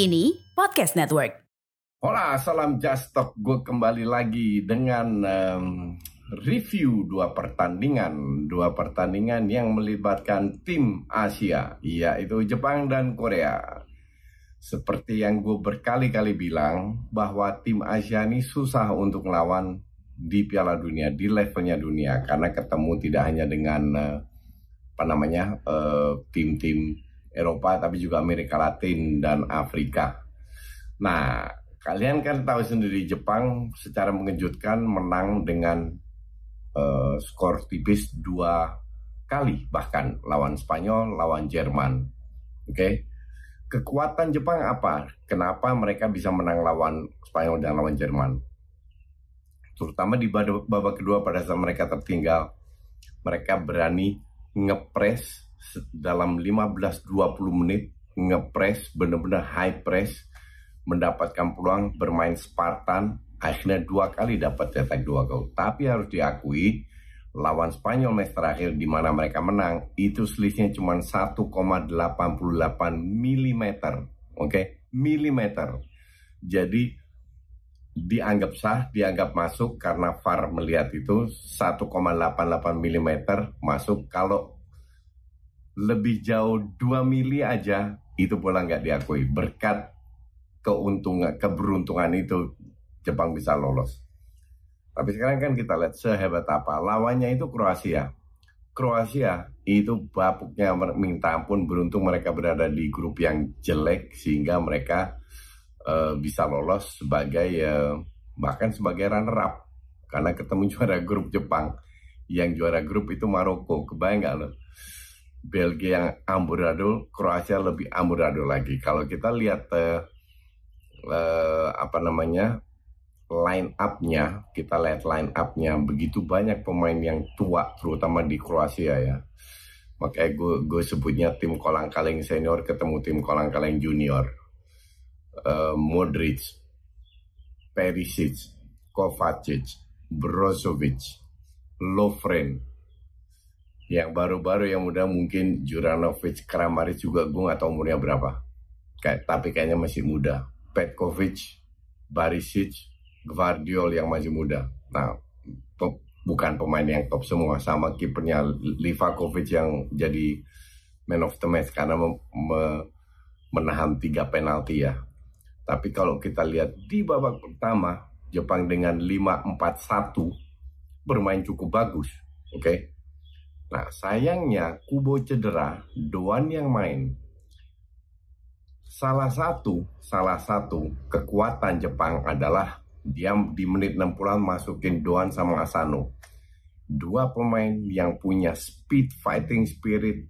Kini Podcast Network. Hola, salam Just Talk. Gue kembali lagi dengan em, review dua pertandingan. Dua pertandingan yang melibatkan tim Asia, yaitu Jepang dan Korea. Seperti yang gue berkali-kali bilang, bahwa tim Asia ini susah untuk melawan di Piala Dunia, di levelnya dunia. Karena ketemu tidak hanya dengan, eh, apa namanya, eh, tim-tim Eropa, tapi juga Amerika Latin dan Afrika. Nah, kalian kan tahu sendiri Jepang secara mengejutkan menang dengan eh, skor tipis dua kali bahkan lawan Spanyol, lawan Jerman. Oke. Kekuatan Jepang apa? Kenapa mereka bisa menang lawan Spanyol dan lawan Jerman? Terutama di babak kedua pada saat mereka tertinggal, mereka berani ngepres dalam 15-20 menit ngepres benar-benar high press mendapatkan peluang bermain Spartan. Akhirnya dua kali dapat cetak dua gol. Tapi harus diakui lawan Spanyol match terakhir di mana mereka menang itu selisihnya cuma 1,88 mm oke? Milimeter. Jadi dianggap sah, dianggap masuk karena VAR melihat itu 1,88 mm masuk. Kalau lebih jauh 2 mili aja itu bola nggak diakui. Berkat keuntungan keberuntungan itu Jepang bisa lolos. Tapi sekarang kan kita lihat sehebat apa lawannya itu Kroasia. Kroasia itu bapuknya minta ampun beruntung mereka berada di grup yang jelek sehingga mereka eh, bisa lolos sebagai eh, bahkan sebagai runner up karena ketemu juara grup Jepang. Yang juara grup itu Maroko. Kebayang nggak lo Belgia yang amburadul, Kroasia lebih amburadul lagi. Kalau kita lihat eh, apa namanya line up-nya, kita lihat line up-nya begitu banyak pemain yang tua, terutama di Kroasia ya. Makanya gue gue sebutnya tim kolang kaleng senior ketemu tim kolang kaleng junior. Eh, Modric, Perisic, Kovacic, Brozovic, Lovren, yang baru-baru yang muda mungkin Juranovic, Kramaric juga gue nggak tahu umurnya berapa. Kayak tapi kayaknya masih muda. Petkovic, Barisic, Gvardiol yang masih muda. Nah, pe- bukan pemain yang top semua sama kipernya Livakovic yang jadi man of the match karena mem- me- menahan tiga penalti ya. Tapi kalau kita lihat di babak pertama Jepang dengan 5-4-1 bermain cukup bagus, oke? Nah, sayangnya Kubo cedera, Doan yang main. Salah satu, salah satu kekuatan Jepang adalah dia di menit 60-an masukin Doan sama Asano. Dua pemain yang punya speed fighting spirit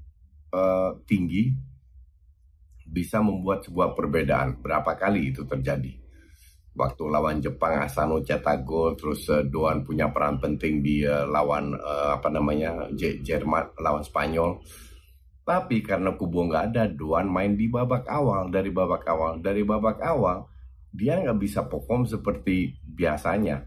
eh, tinggi bisa membuat sebuah perbedaan. Berapa kali itu terjadi? Waktu lawan Jepang Asano cetak gol, terus eh, Doan punya peran penting di eh, lawan eh, apa namanya J- Jerman, lawan Spanyol. Tapi karena Kubo nggak ada, Doan main di babak awal dari babak awal dari babak awal dia nggak bisa perform seperti biasanya.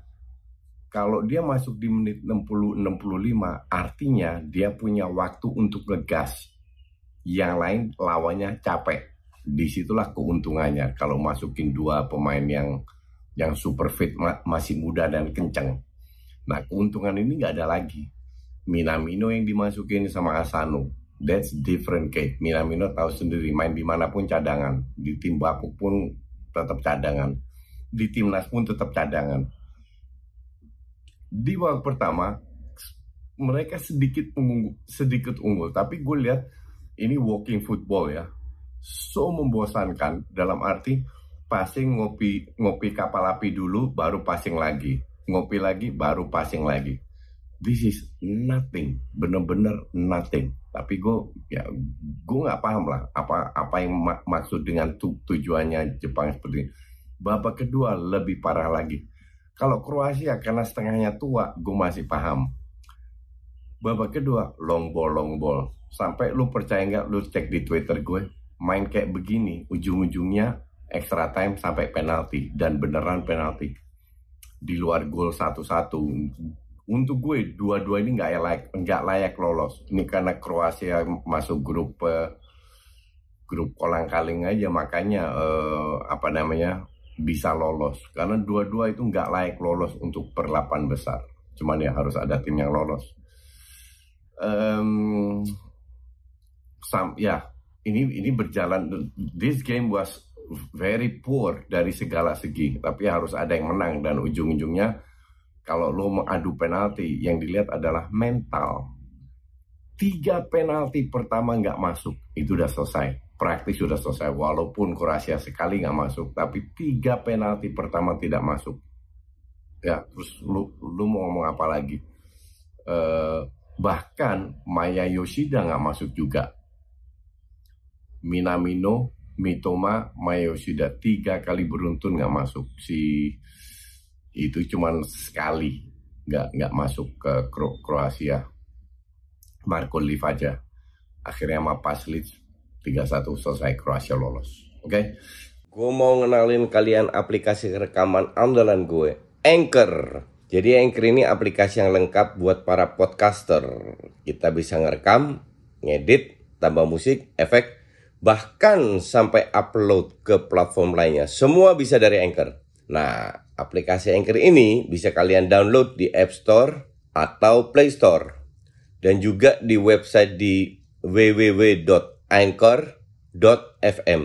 Kalau dia masuk di menit 60-65, artinya dia punya waktu untuk ngegas. Yang lain lawannya capek. Di situlah keuntungannya kalau masukin dua pemain yang yang super fit ma- masih muda dan kenceng. Nah keuntungan ini nggak ada lagi. Minamino yang dimasukin sama Asano. that's different case. Minamino tahu sendiri main di mana pun cadangan, di tim Baku pun tetap cadangan, di timnas pun tetap cadangan. Di babak pertama mereka sedikit unggul, sedikit unggul, tapi gue lihat ini walking football ya, so membosankan dalam arti passing ngopi ngopi kapal api dulu, baru passing lagi, ngopi lagi, baru passing lagi. This is nothing. Bener-bener nothing. Tapi gue ya gue nggak paham lah apa apa yang mak maksud dengan tu, tujuannya Jepang seperti ini. Babak kedua lebih parah lagi. Kalau Kroasia karena setengahnya tua gue masih paham. Babak kedua long ball long ball. Sampai lu percaya nggak lu cek di Twitter gue main kayak begini ujung-ujungnya extra time sampai penalti dan beneran penalti. Di luar gol satu-satu. Untuk gue dua-dua ini nggak layak nggak layak lolos. Ini karena Kroasia masuk grup uh, grup kolang kaling aja makanya uh, apa namanya bisa lolos. Karena dua-dua itu nggak layak lolos untuk perlapan besar. Cuman ya harus ada tim yang lolos. Um, sam ya ini ini berjalan. This game was very poor dari segala segi tapi harus ada yang menang. Dan ujung-ujungnya kalau lo mau adu penalti yang dilihat adalah mental. Tiga penalti pertama nggak masuk itu udah selesai. Praktis sudah selesai walaupun Kroasia sekali nggak masuk tapi tiga penalti pertama tidak masuk. Ya terus lu lu mau ngomong apa lagi? Uh, bahkan Maya Yoshida nggak masuk juga. Minamino Mitoma Maya Yoshida tiga kali beruntun nggak masuk si itu cuma sekali nggak nggak masuk ke Kro Kroasia. Marko Livaja akhirnya sama Paslic 3-1 selesai Kroasia lolos. Oke? Okay? gue mau ngenalin kalian aplikasi rekaman andalan gue Anchor. Jadi Anchor ini aplikasi yang lengkap buat para podcaster. Kita bisa ngerekam ngedit tambah musik efek bahkan sampai upload ke platform lainnya semua bisa dari Anchor nah Aplikasi Anchor ini bisa kalian download di App Store atau Play Store dan juga di website di www.anchor.fm.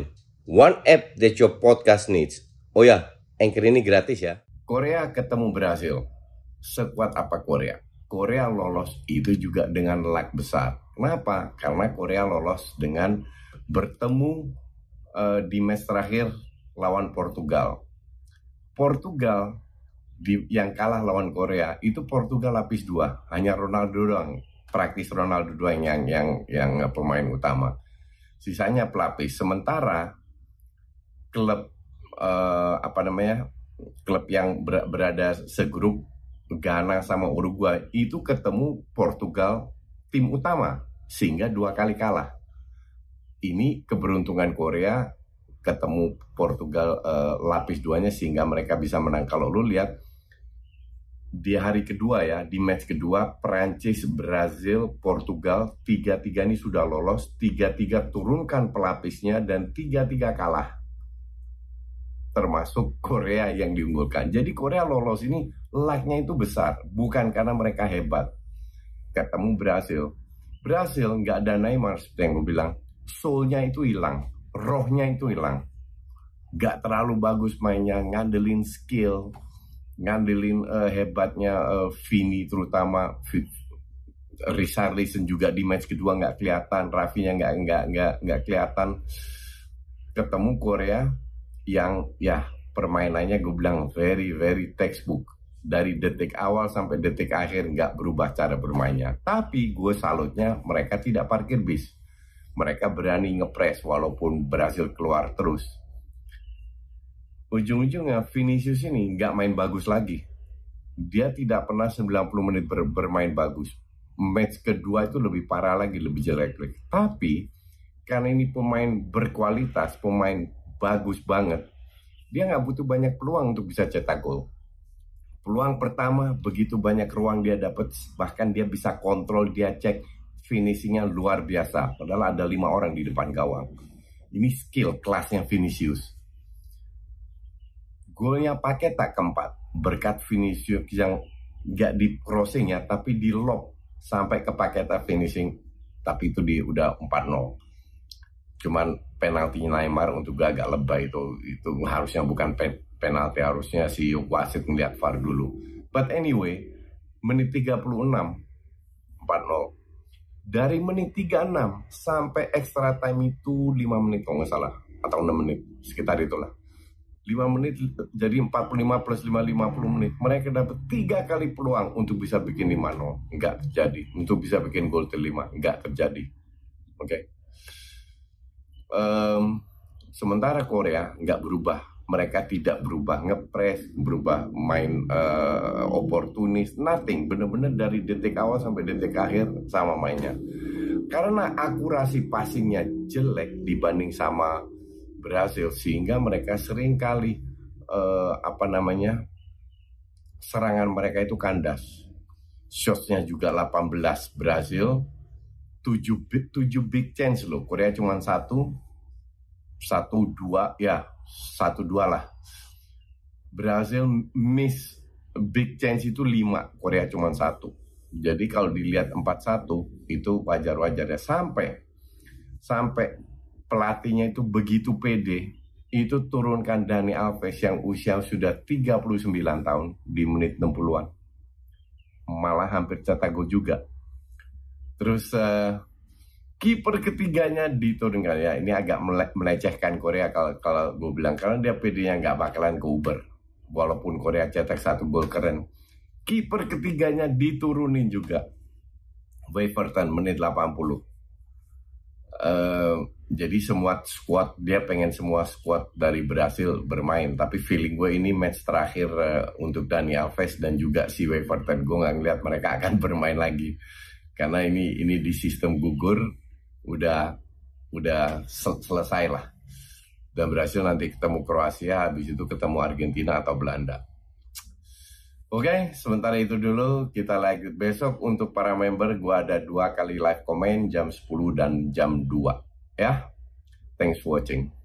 One app that your podcast needs. Oh ya, Anchor ini gratis ya. Korea ketemu Brasil. Sekuat apa Korea? Korea lolos itu juga dengan lag besar. Kenapa? Karena Korea lolos dengan bertemu uh, di match terakhir lawan Portugal. Portugal di, yang kalah lawan Korea itu Portugal lapis dua. Hanya Ronaldo doang praktis Ronaldo doang yang yang yang pemain utama. Sisanya pelapis. Sementara klub uh, apa namanya klub yang ber, berada segrup Ghana sama Uruguay itu ketemu Portugal tim utama sehingga dua kali kalah ini keberuntungan Korea ketemu Portugal uh, lapis duanya sehingga mereka bisa menang. Kalau lu lihat di hari kedua ya, di match kedua Prancis, Brazil, Portugal tiga-tiga ini sudah lolos, tiga-tiga turunkan pelapisnya dan tiga-tiga kalah. Termasuk Korea yang diunggulkan. Jadi Korea lolos ini like-nya itu besar, bukan karena mereka hebat. Ketemu Brazil. Brazil nggak ada Neymar seperti yang gue bilang, soul-nya itu hilang rohnya itu hilang. Gak terlalu bagus mainnya, ngandelin skill, ngandelin uh, hebatnya uh, Vini terutama Richarlison juga di match kedua nggak kelihatan, Rafinya nggak nggak nggak nggak kelihatan. Ketemu Korea yang ya permainannya gue bilang very very textbook dari detik awal sampai detik akhir nggak berubah cara bermainnya. Tapi gue salutnya mereka tidak parkir bis mereka berani ngepres walaupun berhasil keluar terus. Ujung-ujungnya Vinicius ini nggak main bagus lagi. Dia tidak pernah 90 menit ber bermain bagus. Match kedua itu lebih parah lagi, lebih jelek lagi. Tapi karena ini pemain berkualitas, pemain bagus banget, dia nggak butuh banyak peluang untuk bisa cetak gol. Peluang pertama begitu banyak ruang dia dapat, bahkan dia bisa kontrol, dia cek finishingnya luar biasa. Padahal ada lima orang di depan gawang. Ini skill kelasnya Vinicius. Golnya pakai tak keempat. Berkat Vinicius yang gak di crossing ya, tapi di lob sampai ke paketa finishing tapi itu di udah 4-0 cuman penalti Neymar untuk agak lebay itu itu harusnya bukan pen, penalti harusnya si wasit melihat VAR dulu but anyway menit 36 4-0 dari menit 36 sampai extra time itu 5 menit kalau nggak salah atau 6 menit sekitar itulah. 5 menit jadi 45 plus 5 50 menit. Mereka dapat tiga kali peluang untuk bisa bikin 5-0 nggak terjadi. Untuk bisa bikin gol terlima nggak terjadi. Oke. Okay. um, sementara Korea nggak berubah mereka tidak berubah ngepres berubah main uh, oportunis nothing. Bener-bener dari detik awal sampai detik akhir sama mainnya. Karena akurasi passingnya jelek dibanding sama berhasil sehingga mereka sering kali uh, apa namanya serangan mereka itu kandas. Shotsnya juga 18 berhasil 7 big, 7 big chance loh. Korea cuma satu satu dua ya satu dua lah. Berhasil miss big chance itu 5 Korea cuma satu. Jadi kalau dilihat 4-1 itu wajar-wajar ya sampai sampai pelatihnya itu begitu pede itu turunkan Dani Alves yang usia sudah 39 tahun di menit 60-an malah hampir cetak gol juga. Terus uh, kiper ketiganya diturunkan ya ini agak melecehkan Korea kalau kalau gue bilang karena dia PD-nya nggak bakalan ke Uber walaupun Korea cetak satu gol keren. Kiper ketiganya diturunin juga Waverton menit 80 uh, jadi semua squad dia pengen semua squad dari Brasil bermain tapi feeling gue ini match terakhir uh, untuk Dani Alves dan juga si Waverton gue nggak ngeliat mereka akan bermain lagi karena ini ini di sistem gugur udah udah sel selesai lah. Dan Brasil nanti ketemu Kroasia habis itu ketemu Argentina atau Belanda. Oke, okay, sementara itu dulu. Kita lanjut besok untuk para member. Gua ada dua kali live komen jam 10 dan jam 2 ya. Thanks for watching.